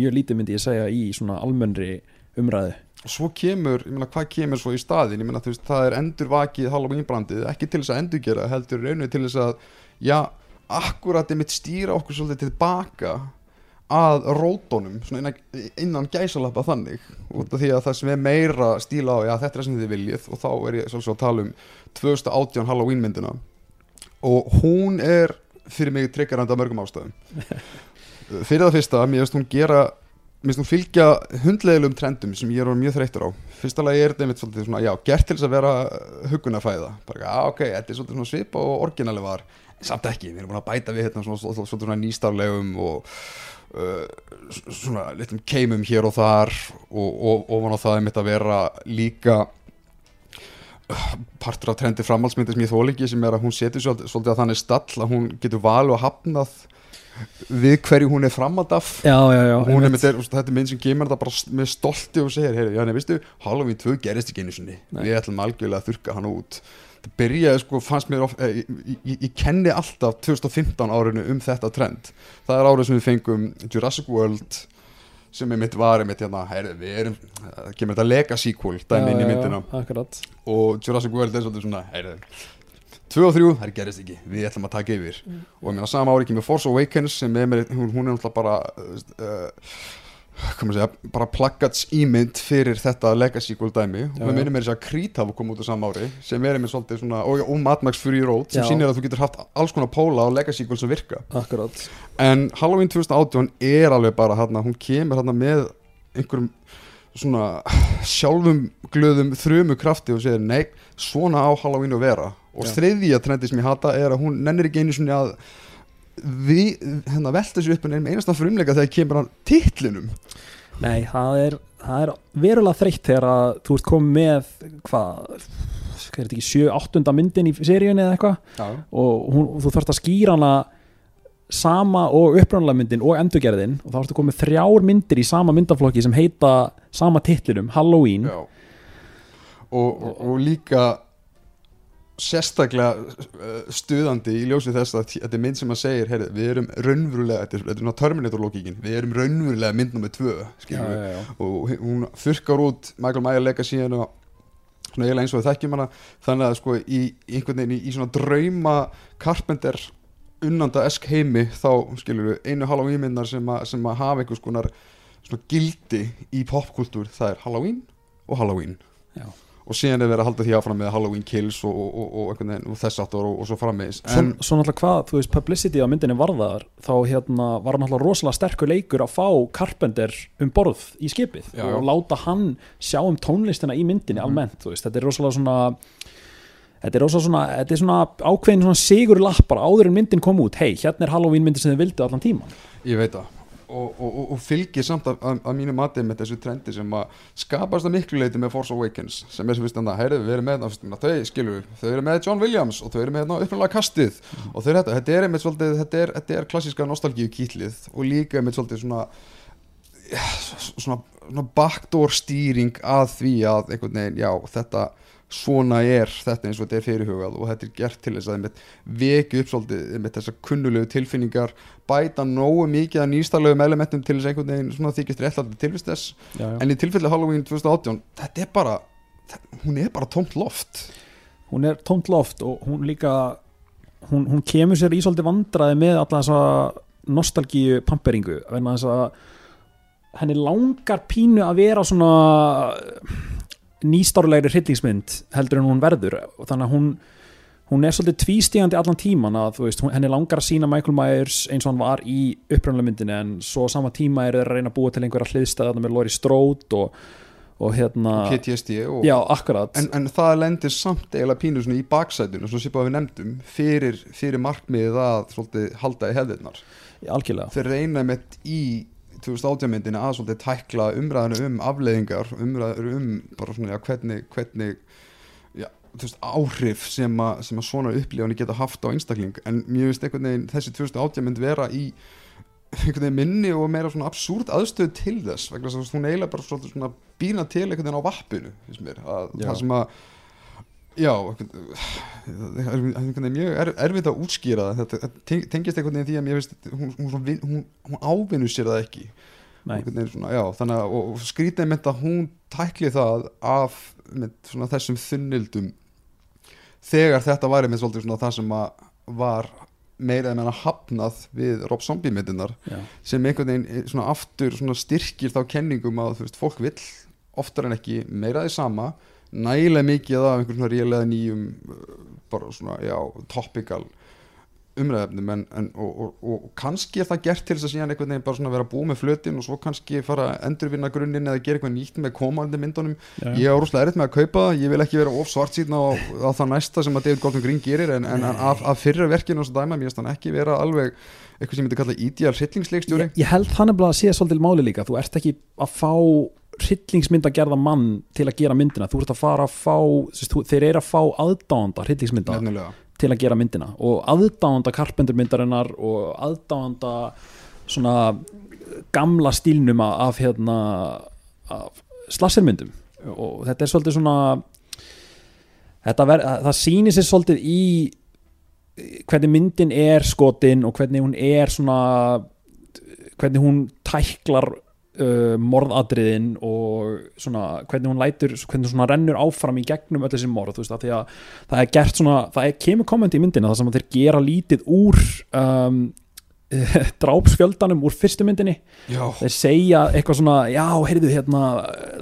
mjög lítið myndi ég segja í svona almennri umræðu. Og svo kemur, ég meina hvað kemur svo í staðin ég meina þú veist, það er endurvakið Halloween brandið, ekki til þess að endurgera heldur rauninu til þess að, já akkurat einmitt stýra okkur svolítið tilbaka að rótónum, svona innan, innan gæsalappa þannig, út af því að það sem er meira stíla á, já þetta er sem þið viljið og þá er ég svolítið að tala um 2018 Halloween myndina og hún er fyrir mig tryggarandi af mörgum ástæðum. [LAUGHS] Fyrir það fyrsta, mér finnst hún gera mér finnst hún fylgja hundlegilum trendum sem ég er mjög þreyttur á. Fyrsta lagi er þetta einmitt svolítið svona, já, gert til þess að vera hugunafæða, bara, ok, þetta er svolítið svona svipa og orginali var samt ekki, við erum búin að bæta við hérna svona, svona, svona, svona nýstaflegum og svona litlum keimum hér og þar og, og ofan á það einmitt að vera líka uh, partur af trendi framhaldsmyndi sem ég þól ekki sem er að hún setur svolítið, að þannig stall að hún getur val og hafnað við hverju hún er framhald af. Já, já, já hún er með þeir, þetta er mynd sem gemur þetta bara með stolti og segir, heyri, já, nei, veistu Halloween 2 gerist ekki einu sinni. Við ætlum algjörlega að þurka hann út það byrjaði sko, fannst mér of, eh, ég, ég, ég kenni alltaf 2015 árinu um þetta trend. Það er árið sem við fengum Jurassic World sem er mitt var mitt hérna, heyri, við erum það kemur þetta lega sequel dæmi inn í myndina. Akkurat. Og Jurassic World er svolítið svona, heyri 2 og 3, það gerist ekki, við ætlum að taka yfir. Og ég meina sama ári kemur Force Awakens sem er hún, hún er náttúrulega bara uh, segja, bara plaggats ímynd fyrir þetta legacy gold dæmi. Og við minnum er þess að hafa komið út á sama ári sem er einmitt svolítið svona, og, og Mad Max Fury Road sem sýnir að þú getur haft alls konar póla og legacy gold sem virka. Akkurat. En Halloween 2018 er alveg bara hérna, hún kemur hérna með einhverjum svona sjálfum glöðum þrjumu krafti og segir nei, svona á Halloween að vera. Og Já. þriðja trendi sem ég hata er að hún nennir ekki einu svona að hérna velta sér upp en einum einasta frumleika þegar kemur hann titlinum Nei, það er, það er verulega þreytt þegar að þú ert komið með hvað, hvað er þetta ekki 7-8 myndin í seríunni eða eitthvað Já. og hún, þú þarfst að skýra hana sama og uppræðanlega myndin og endurgerðin og þá ertu komið þrjár myndir í sama myndaflokki sem heita sama titlinum, Halloween Já. Og, og, og líka sérstaklega uh, stuðandi í ljósi þess að þetta er mynd sem að segir heyri, við erum raunverulega, þetta er, þetta er svona Terminator-lókíkin við erum raunverulega mynd nummið tvö skilur við, já, og hún þurkar út Michael Mayer legacy og svona eiginlega eins og þekkjum hana. Þannig að sko í, einhvern veginn í, í svona drauma Carpenter unnanda esk heimi þá skilur við einu Halloween myndar sem, sem að hafa einhvers konar svona gildi í popkultúr það er Halloween og Halloween. Já. Og síðan er verið að halda því áfram með Halloween Kills og, og, og, og, þess aftur og, og svo frammeðis Svo, en svo náttúrulega hvað, þú veist, publicity á myndinni varðar þá hérna var náttúrulega rosalega sterkur leikur að fá Carpenter um borð í skipið Já, já. og láta hann sjá um tónlistina í myndinni Mhm. almennt, þú veist, þetta er rosalega svona þetta er rosalega svona, þetta er svona ákveðin svona sigur lappar áður en myndin kom út, hei, hérna er Halloween myndin sem þið vildu allan tíman Ég veit það og, og, og, og fylgir samt að, að, að mínu mati með þessu trendi sem að skapast að miklu leiti með Force Awakens sem er sem við standa, heyrðu, við erum með það, þau við, þau eru með John Williams og þau eru með uppnálega kastið og þau eru þetta, þetta er einmitt svolítið, þetta er, þetta er klassíska nostalgíu kýtlið og líka einmitt svolítið svona ja, svona, svona backdoor stýring að því að einhvern veginn, já, þetta svona er þetta eins og þetta er fyrirhugað og þetta er gert til þess að veki upp svolítið einmitt þessar kunnulegu tilfinningar bæta nógu mikið að nýstarlegum elementum til þess einhvern veginn svona þykist réttlætti tilvist þess já, já. en í tilfelli Halloween 2018 þetta er bara, hún er bara tómt loft hún er tómt loft og hún líka hún, hún kemur sér í svolítið vandraði með alla þessa nostalgíu pamperingu þess að henni langar pínu að vera svona nýstárlegri hryllingsmynd heldur en hún verður. Og þannig að hún hún er svolítið tvístígandi allan tíman að veist, henni langar að sína Michael Myers eins og hann var í upprænlega myndinni en svo sama tíma er þeir að reyna að búa til einhverja hliðstæða með Lori Strode og, og hérna PTSD og, já, akkurat. En, en það lendir samt eiginlega pínu í baksætun og svo sýpa við nefndum fyrir, fyrir markmiðið að svolítið halda í hefðirnar. Algjörlega. Þeir reyna með í 2018 myndinu að svolítið tækla umræðinu um afleiðingar umræður um bara svona já, hvernig, hvernig já, veist, áhrif sem að, sem að svona upplifani geta haft á einstakling en mér finnst einhvern veginn þessi 2018 mynd vera í einhvern veginn minni og meira svona absúrt aðstöð til þess vegna þess að hún eiginlega bara svona býna til einhvern veginn á vappinu finnst mér, að Já. það sem að já, það er mjög er, erfitt að útskýra það. Þetta þetta teng- tengist einhvern veginn því að mér finnst hún, hún, hún, hún ávinnu sér það ekki. Svona, já, þannig að og, og skrítið mynd að hún tækli það af með svona þessum þunnildum þegar þetta væri með svolítið svona það sem að var meira en meina hafnað við Rob Zombie myndinar sem einhvern veginn eh, svona aftur svona styrkir þá kenningum að veist, fólk vill oftar en ekki meira því sama nægilega mikið af einhvern svona rélega nýjum uh, bara svona, já, topical umræðefnum en, en og, og, og kannski er það gert til þess að síðan einhvern veginn bara svona vera búið með flötin og svo kannski fara að endurvinna grunninn eða gera eitthvað nýtt með komandi myndunum. Já. ég á rúslega erfitt með að kaupa það, ég vil ekki vera of svart síðan á, á það næsta sem að David Gordon Green gerir en, en af, af fyrra verkinu og svo dæma, mér finnst hann ekki vera alveg eitthvað sem ég myndi kalla ideal hryllingsleikstjóri. Ég, ég held þannig að sé svolítið máli líka þú ert ekki að fá hryllingsmynd að gerða mann til að gera myndina. Þú ert að fara að fá sérst, þú, þeir eru að fá aðdáanda hryllingsmynda til að gera myndina. Og aðdáanda karpenturmyndarinnar og aðdáanda svona gamla stílnum af- hérna af slassermyndum og þetta er svolítið svona ver, það sýnir sér svolítið í hvernig myndin er skotin og hvernig hún er svona hvernig hún tæklar uh, morðadriðin og svona hvernig hún lætur hvernig hún svona rennur áfram í gegnum öll þessi morð þú veist að því að það er gert svona það er, kemur komment í myndina það sem að þeir gera lítið úr um, [LAUGHS] drápsfjöldanum úr fyrstu myndinni. Já, þeir segja eitthvað svona já, heyrðu hérna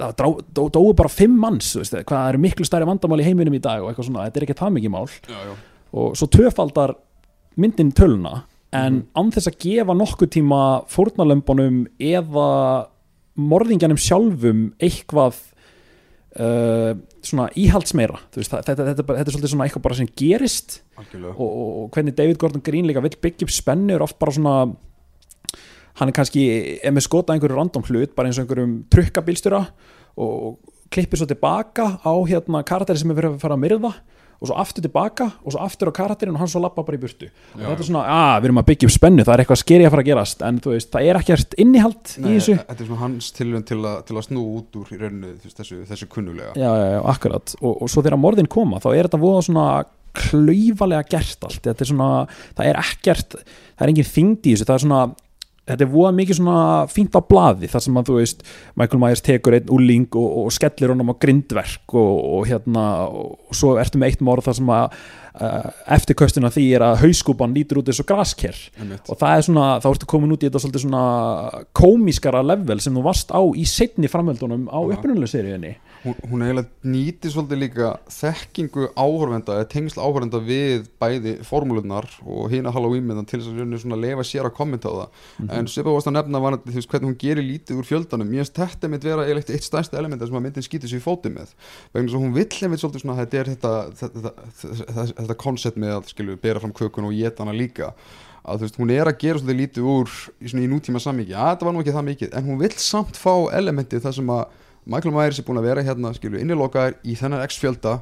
það drá, dó, dóu bara fimm manns veist, hvað eru miklu stærri vandamál í heiminum í dag og eitthvað svona, þetta er ekki það mikið mál. Já, já. og svo tvöfaldar myndin töluna en Mhm. án þess að gefa nokkuð tíma fórnarlömbunum eða morðingjanum sjálfum eitthvað uh, svona íhaldsmeira veist, þetta, þetta, bara- þetta er svolítið svona eitthvað bara sem gerist. Og, og, og hvernig David Gordon Green líka vill byggja upp spennu er oft bara svona hann er kannski er með skota einhverju random hlut bara eins og einhverjum trukkabílstjóra og klippir svo tilbaka á hérna karakteri sem er verið að fara að myrða og svo aftur tilbaka og svo aftur á karakterin og hann svo lappa bara í burtu. Og þetta er svona, að við erum að byggja upp spennu það er eitthvað skeri að fara að gerast. En þú veist, það er ekkert innihald í Nei, þessu. þetta er svona hans tilhjörn til, til að snú út úr í rauninu þessu, þessu kunnulega. Já, já, já, akkurat. Og, og svo þegar morðin koma þá er þetta voða svona klaufalega gert allt. Þetta er svona, það er ekkert það er engin þyngd í þessu, það er svona þetta er voða mikið svona fínt á blaði þar sem að þú veist, Michael Myers tekur einn úling og, og skellir honum á grindverk og, og hérna, og svo ertu með eitt morð þar sem að uh, eftirköstin af því er að hauskúpan lítur út eins og grasker. Og það er svona, þá ertu komin út í þetta svolítið svona komískara level sem þú varst á í setni framhaldunum á upprunalega seríunni hún, hún eiginlega nýti svolítið líka þekkingu áhörvenda eða tengsl áhörvenda við bæði formúlunar og hina Halloween myndan til þess að svona lefa sér að kommenta á það. En svipað varst að nefna var veist hvernig hún gerir lítið úr fjöldanum. Mér finnst þetta mitt vera eiginlega eitt stærsta elementa sem að myndin skýtur sér í fótið með. Vegna þess að hún vill einmitt svolítið svona þetta er þetta koncept með að skilju bera fram kökun og geta hana líka. Að þú veist, hún er að gera svolítið lítið úr í, í nútíma samíki, að þetta var nú ekki það mikið en hún vill samt fá elementið þar sem að Michael Myers er búin að vera hérna skilju innilokaður í þennan x fjölda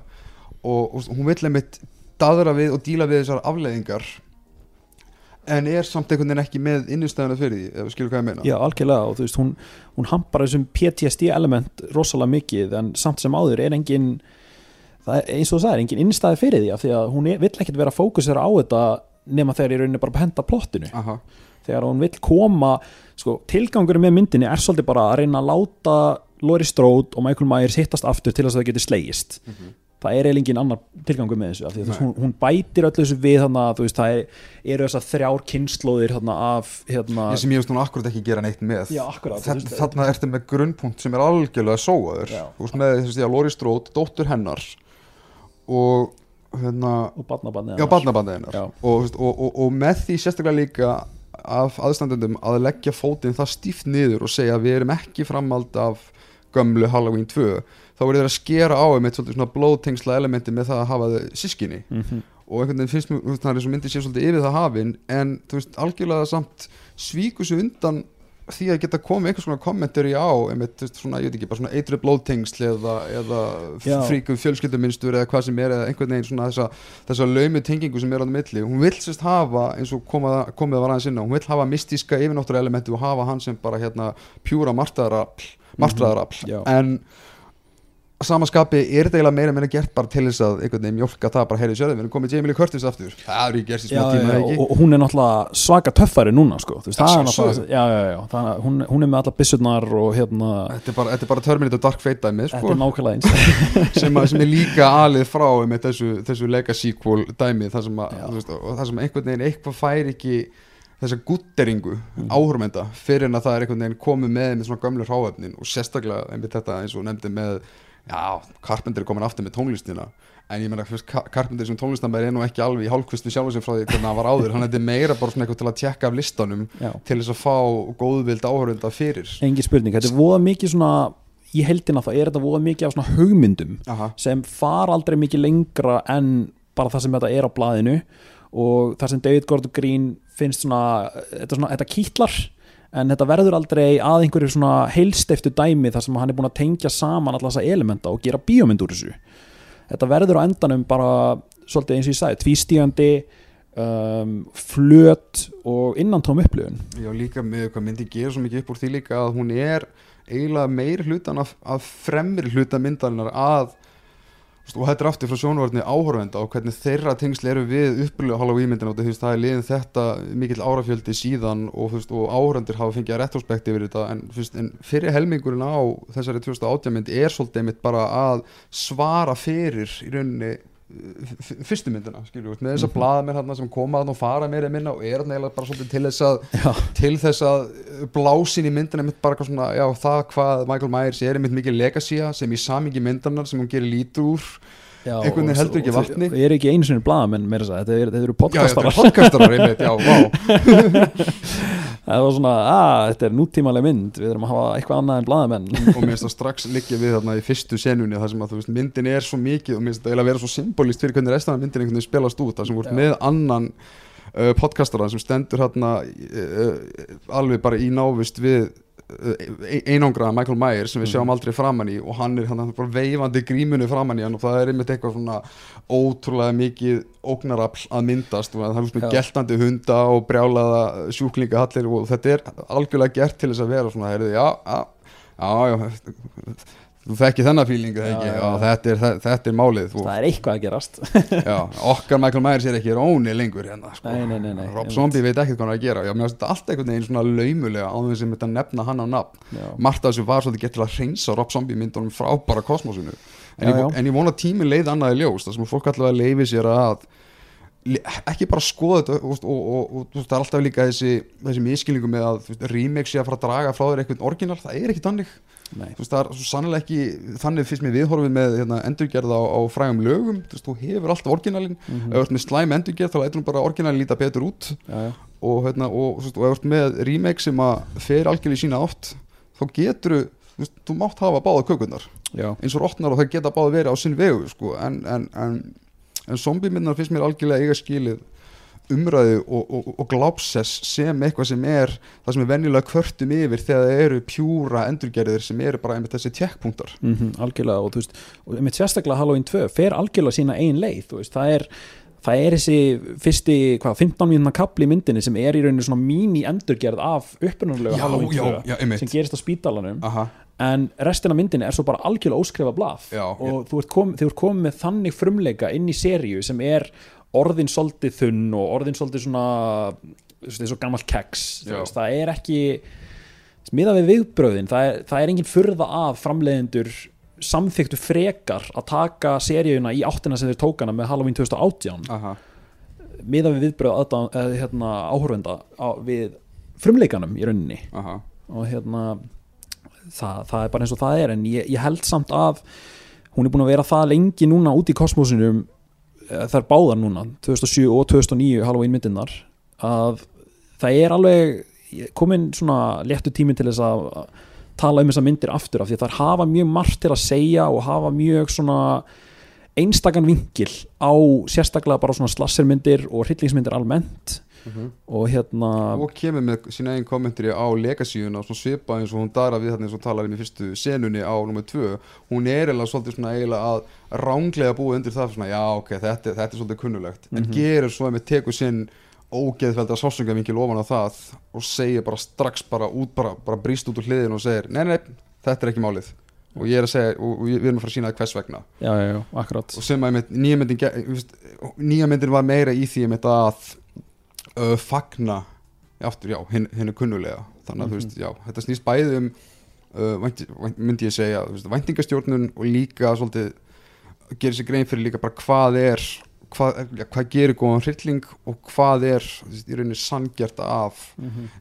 og, og hún vill einmitt daðra við og díla við þessar afleiðingar en er samt einhvern veginn ekki með innistæðuna fyrir því, skilju hvað ég meina? Já, algjörlega og þú veist, hún, hún hampar þessum PTSD element rosalega mikið en samt sem áður er engin það er, eins og þú sagðir, engin innstæði fyrir því af því að hún er, vill ekkert vera fókusera á þetta nema þegar í rauninni bara að henda plottinu. Aha, þegar hún vill koma sko, tilgangur með myndinni er svolítið bara að reyna að láta Lori Strode og Michael Myers hittast aftur til þess að það geti slegist Mhm. það er eiginlega engin annar tilgangur með þessu Nei. hún, hún bætir öllu þessu við þú veist, það er, eru þessar þrjár kynnslóðir af hérna, sem ég veist hún akkurat ekki gera neitt með Já, akkurat, Þa, veist, þarna ertu með grunnpunkt sem er algjörlega sóaður þú veist með þessi að Lori Strode, dóttur hennar og hérna og barnabandið já, hennar. og, og, og, og með því sérstaklega líka af aðstandendum að leggja fótinn það stíft niður og segja við erum ekki framald af gömlu Halloween 2 þá er þeir að skera á um eitt svona blóðtengsla elementi með það að hafa þau sískinni Mhm. og einhvern veginn finnst mér, það er eins og myndi sé svolítið yfir það hafin en þú veist, algjörlega samt svíku sig undan því að geta komið einhvers konar kommentari á einmitt, svona, ég veit ekki, bara svona eitri blóðtengsl eða, eða Já. fríku fjölskylduminstur eða hvað sem er eða einhvern veginn svona þessa, þessa laumu tengingu sem er á það milli hún vill sérst hafa, eins og komið að var aðeins inn á, hún vill hafa mystíska yfirnáttúra elementi og hafa hann sem bara hérna pjúra martraðarafl martraðarafl, Já. en að samaskapi er þetta eiginlega meira meira gert bara til þess að einhvern veginn mjólka það bara heyrðu sjöðum, við erum komið Jamie Lee Curtis aftur. Það er ekki gerst í smá tíma já, og, og hún er náttúrulega svaka töffari núna sko, veist, Já, það er náttúrulega hún, hún er með alla byssurnar og hérna, þetta er bara, þetta er bara Terminator Dark Fate dæmi þetta sko, er nákvæmlega eins. [LAUGHS] Sem, að, sem er líka alið frá með þessu, þessu legacy sequel dæmi þar sem, að, veist, það sem einhvern veginn eitthvað fær ekki þessa gutteringu Mm. áhörmenda fyrir en að það er einhvern veginn komið með með svona gömlu hráöfnin og sérstaklega einmitt þetta eins og nefndi með já, Carpenter er komin aftur með tónlistina. En ég fyrst, Carpenter sem tónlistamæri er nú ekki alveg í hálfkvistu sjálfum sem frá því hvernig hann var áður, hann er meira bara svona eitthvað til að tjekka af listanum já, til þess að fá góðvild áhörunda fyrir. Engin spurning, þetta er voða mikið svona í heldina þá er þetta voða mikið af svona hugmyndum Aha, sem far aldrei mikið lengra en bara það sem þetta er á blaðinu og það sem David Gordon Green finnst svona, þetta, svona, þetta kýtlar en þetta verður aldrei að einhverju svona heilstiftu dæmi þar sem hann er búin að tengja saman alla þessa elementa og gera bíómynd úr þessu. Þetta verður á endanum bara svolítið eins og ég sagði, tvístígandi um, flöt og innantóm upplifun. Já, líka með hvað myndi gera svo mikið upp úr því líka að hún er eiginlega meiri hlutan af, af fremri hluta myndarinnar að og þetta er aftur frá sjónvarni áhörvenda og hvernig þeirra tengsli eru við upplöðu Halloween myndina og þú veist, það er liðin þetta mikill árafjöldi síðan og, veist, og áhörvendir hafa fengið að retrospekti yfir þetta en, veist, en fyrir helmingurinn á þessari 2018 mynd er svolítið mitt bara að svara fyrir í rauninni fyrstu myndina skilur, með þess að blaða mér þarna sem koma og fara mér í minna og er eiginlega bara svolítið til þess að já, til þess að blásin í myndina mitt bara svona, já það hvað Michael Myers er einmitt mikið legacy sem í samingi myndanar sem hún gerir lítur úr Einhvern veginn og- heldur ekki og- vatni. og er ekki einu sinni blaðamenn meira þess að þetta er- þetta eru já, já, þetta podcastarar. er podcastarar einmitt, já, vá [LAUGHS] það var svona, að þetta er nútímaleg mynd við erum að hafa eitthvað annað en blaðamenn. Og mér finnst það strax liggja við þarna í fyrstu senunni þar sem að þú veist myndin er svo mikið og mér finnst það eiginlega að vera svo symbolist fyrir hvernig restan af myndin einhvern veginn spilast út þar sem voru með annan uh, podcastara sem stendur hérna uh, alveg bara í návist við einangraða Michael Myers sem við sjáum Mhm. aldrei framann í og hann er hann bara veifandi grímunni framann í hann og það er einmitt eitthvað svona ótrúlega mikið ógnarafl að myndast og það er svona geltandi hunda og brjálaða sjúklinga hallir og þetta er algjörlega gert til þess að vera svona, heyrðu, já, já, já, já þú þekki þennan fílingu þegar ekki, já, þetta, er, þe- þetta er málið og, það er eitthvað að gerast. Já, okkar Michael Myers er ekki róni lengur hérna sko. Nei, nei, nei, nei, Rob. Zombie veit ekkert hvað hann er að gera. Já, mér finnst þetta allt einhvern veginn svona laumulega á þess að þetta nefna hann á nafn. Af þessu var svolítið gett til að hreinsa Rob Zombie myndunum frá bara kosmosinu. En, Já, ég, en ég vona að tíminn leið annað í ljós það sem fólk allavega leifi sér að ekki bara skoða þetta og, og, og, og, það er alltaf líka þessi, þessi miskilningu með að þú remake sé að fara að draga frá þér eitthvað orginal, það er ekki þú veist, það er svo sannlega ekki þannig fyrst mér viðhorfið með hérna, endurgerð á, á frægum lögum, þú veist, þú hefur alltaf orginalin, Mhm. ef þú ert með slæm endurgerð þá hún bara orginalin líta betur út. Já, já, og, hérna, og, og ef þú ert með remake sem að fer algjörlega í sína átt þá getur þú, veist, þú mátt hafa báða kökurnar. Já, eins og rótnar og það geta báða verið á sinn vegu sko, en, en, en, en zombie myndar finnst mér algjörlega eiga skilið umræðu og, og, og glápsess sem eitthvað sem er það sem er venjulega kvörtum yfir þegar það eru pjúra endurgerðir sem eru bara einmitt þessi tjekkpunktar mm algjörlega og þú veist, og mitt sérstaklega Halloween 2 fer algjörlega sína ein leið, þú veist, það er það er þessi fyrsti, hvað, 15 mínúna kapli í myndinni sem er í rauninu svona míní endurgerð af upprunalega Halloween 2 já, einmitt. sem gerist á spítalanum Aha, en restin af myndinni er svo bara algjörlega óskrifa blað Já, og þú ert kom, komið með þannig frumleika inn í seríu sem er orðin svolítið þunn og orðin svolítið svona eins og gammal keks veist, það er ekki miða við viðbröðin, það er, það er engin furða að framleiðendur samþyktu frekar að taka seríuna í áttina sem þeir tókana með Halloween 2018 aha, miða við viðbröð aðdán, eða, hérna, áhörvenda á, við frumleikanum í rauninni. Aha. Og hérna það, það er bara eins og það er en ég, ég held samt að hún er búin að vera það lengi núna út í kosmosinum eh, þær báðar núna 2007 og 2009 Halloween myndirnar að það er alveg komin svona léttu tími til þess að tala um þessar myndir aftur af því að þær hafa mjög margt til að segja og hafa mjög svona einstakann vinkil á sérstaklega bara svona slassermyndir og hryllingsmyndir almennt og hérna og kemur með sína eigin kommentari á legasíuna svona svipa eins og hún dara við þarna eins og talar um í fyrstu senunni á nummer 2 hún er eiginlega svolítið svona eiginlega að ránglega búa undir það svona já ok, þetta, þetta er svolítið kunnulegt en Mhm. gerir svo að með teku sinn ógeðfelda sásungavingil ofan á það og segir bara strax bara út bara, bara brýst út úr hliðin og segir nei, nei, þetta er ekki málið. Og ég er að segja, og, við erum að fara að sína það hvers vegna. Já, já, já, akkurat. Og sem að einmitt, nýja myndin nýja myndin var meira í því að uh, fagna aftur, já, hinn, hinn er kunnulega. Þannig að þú veist, já, þetta snýst bæði um uh, vænti, vænt, myndi ég segja væntingastjórnun og líka svolítið gerir sér grein fyrir líka bara hvað er hvað, ja, hvað gerir góðan hrylling og hvað er veist, í rauninni sangjart af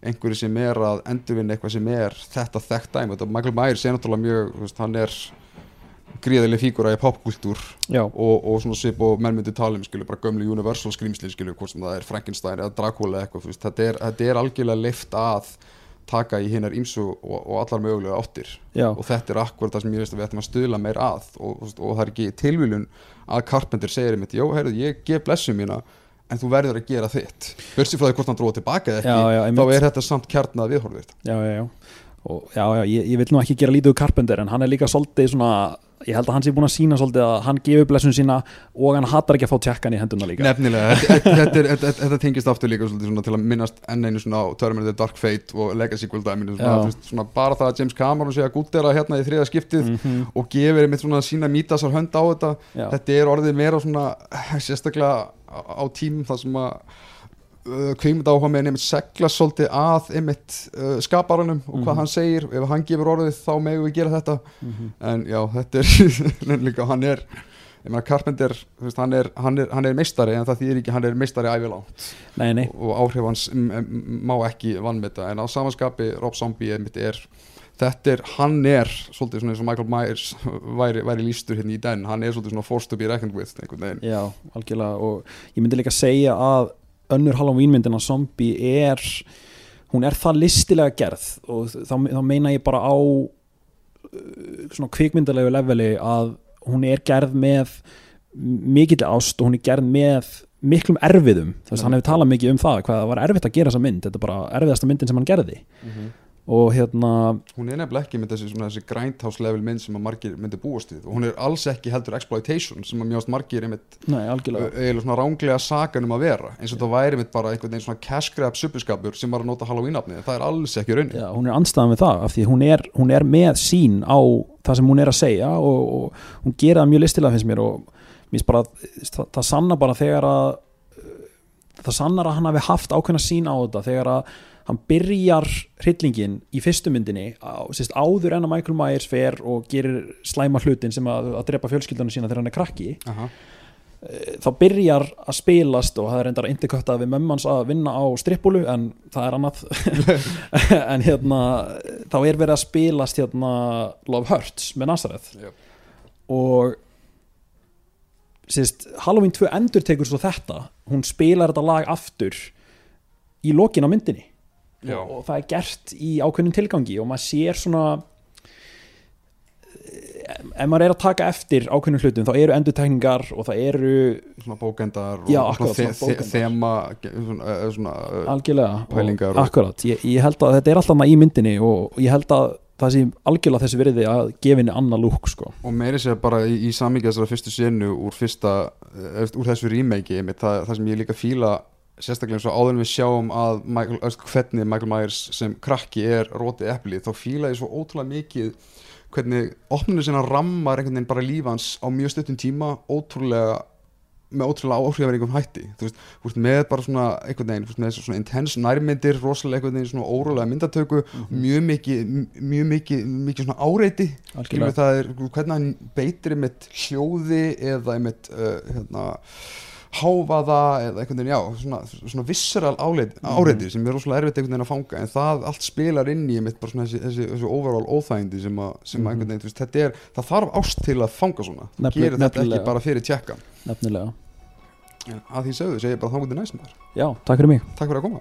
einhverju sem er að endurvinna eitthvað sem er þetta þekkt dæmi. Þetta Michael Myers er náttúrulega mjög veist, hann er gríðileg fígura í popkultúr já, og, og svona svip og menn myndi tala um skilur, bara gömlu Universal skrýmsli skilur, hvort sem það er Frankenstein eða Dracula eitthvað, þú veist, þetta er, þetta er algjörlega leift að taka í hinnar ímsu og, og allar mögulega áttir. Já, og þetta er akkurat það sem ég veist að við ættum að stuðla meir að og, og, og það er ekki tilvílun að Carpenter segir einmitt, jó, heyrðu, ég gef blessu mína en þú verður að gera þitt. Börsið frá því hvort hann dróða tilbaka eða ekki Já, já, þá er þetta samt kjarnað viðhorfið. Já, já, já. Og, já, já ég, ég vil nú ekki gera lítið úr Carpenter en hann er líka svolítið svona ég held að hann sé búin að sína svolítið að hann gefur blessun sína og hann hattar ekki að fá tjekkan í henduna líka Nefnilega, þetta, þetta, þetta, þetta, þetta tengist aftur líka svona til að minnast enn einu svona á Terminator Dark Fate og Legacy Guldæminu bara það að James Cameron sé að gúttera hérna í þriða skiptið Mhm. og gefur einmitt svona sína mítasar hönd á þetta Já. þetta er orðið meira svona sérstaklega á, tímum þar sem að uh, kveimund áhuga með einmitt segla svolítið að einmitt uh, skaparanum og hvað Mhm. hann segir. Ef hann gefur orðið þá megum við gera þetta. Mhm. en já, þetta er [LAUGHS] líka, hann er ég meina Carpenter, veist, hann er, hann er, hann er meistari en það þýðir ekki, hann er meistari ævilangt. Nei, nei, og áhrif hans má ekki vannmeta en á samanskapi Rob Zombie einmitt er þetta er, hann er svolítið svona eins og Michael Myers væri, væri lístur hérna í den, hann er svolítið svona forced to be reckoned with einhvern veginn. Já, algjörlega. Og ég myndi líka segja að önnur Halloween myndin á zombie er hún er það listilega gerð og þá, þá meina ég bara á uh, svona kvikmyndalegu leveli að hún er gerð með mikill ást og hún er gerð með miklum erfiðum. Þess að hann hefur talað mikið um það hvað það var erfitt að gera þessa mynd. Þetta er bara erfiðasta myndin sem hann gerði og hérna, hún er nefnilega ekki með þessi, þessi grindhouse level mynd sem að margir myndi búast við. Og hún er alls ekki heldur exploitation sem að mjögst margir nei, algjörlega. eiginlega svona ránglega sagan um að vera eins og það væri einmitt bara einhvern veginn svona cash grab suppiskapur sem var að nota Halloween-afnið það er alls ekki raunin. Já, hún er anstæðan við það af því hún er, hún er með sín á það sem hún er að segja og, og hún gera það mjög listilega finnst mér og mér finnst bara, það, það sanna bara þegar að það sannar að hann hafi haft ákveðna sín á þetta þegar að hann byrjar hryllingin í fyrstu myndinni á, sérst, áður en að Michael Myers fer og gerir slæma hlutin sem að, að drepa fjölskyldunum sína þegar hann er krakki Aha. þá byrjar að spilast og það er endar interköttað við mömmans að vinna á strippulu en það er annað [LAUGHS] en hérna þá er verið að spilast hérna Love Hurts með Nazareth Yep. og sérst, Halloween 2 endur tekur svo þetta hún spilar þetta lag aftur í lokin á myndinni. Og, og það er gert í ákveðnum tilgangi og maður sér svona eh, ef maður er að taka eftir ákveðnum hlutum þá eru endurtekningar og það eru svona bókendar og Já, svona, akkurat, svona the, bókendar. þema svona, uh, svona uh, algjörlega Pælingar og, akkurat, ég, ég held að þetta er alltaf í myndinni og, ég held að það sé algjörlega þessi virði að gefa henni annað lúk sko. og meiri sér bara í, í samíkja þessara fyrstu senu úr fyrsta úr þessu einmitt, það, það sem ég líka fíla sérstaklega eins og áður en við sjáum að Michael, öst, hvernig Michael Myers sem krakki er rótið eplið þá fíla ég svo ótrúlega mikið hvernig opninu sinna rammar einhvern veginn bara líf hans á mjög stuttum tíma ótrúlega með ótrúlega áhrifaríkum hætti. Þú veist, veist með bara svona einhvern veginn veist, með svona intense nærmyndir rosalega einhvern veginn svona órólega myndatöku mjög mikið, mjög mikið, mikið svona áreiti. Við það er hvernig hann beitir einmitt hljóði eða einmitt uh, hérna, háfaða eða einhvern veginn, já, svona, svona visceral áleit, áreiti sem er rosalega erfitt einhvern veginn að fanga en það allt spilar inn í einmitt bara svona þessi, þessi, þessi overall óþægindi sem, að, sem Mhm. einhvern veginn, þú veist, þetta er það þarf ást til að fanga svona. Nefnilega- gerir þetta nefnilega. ekki bara fyrir tjekka nefnilega. Að því sögðu, segi ég bara þá mútið næstum þar já, takk fyrir mig. Takk fyrir að koma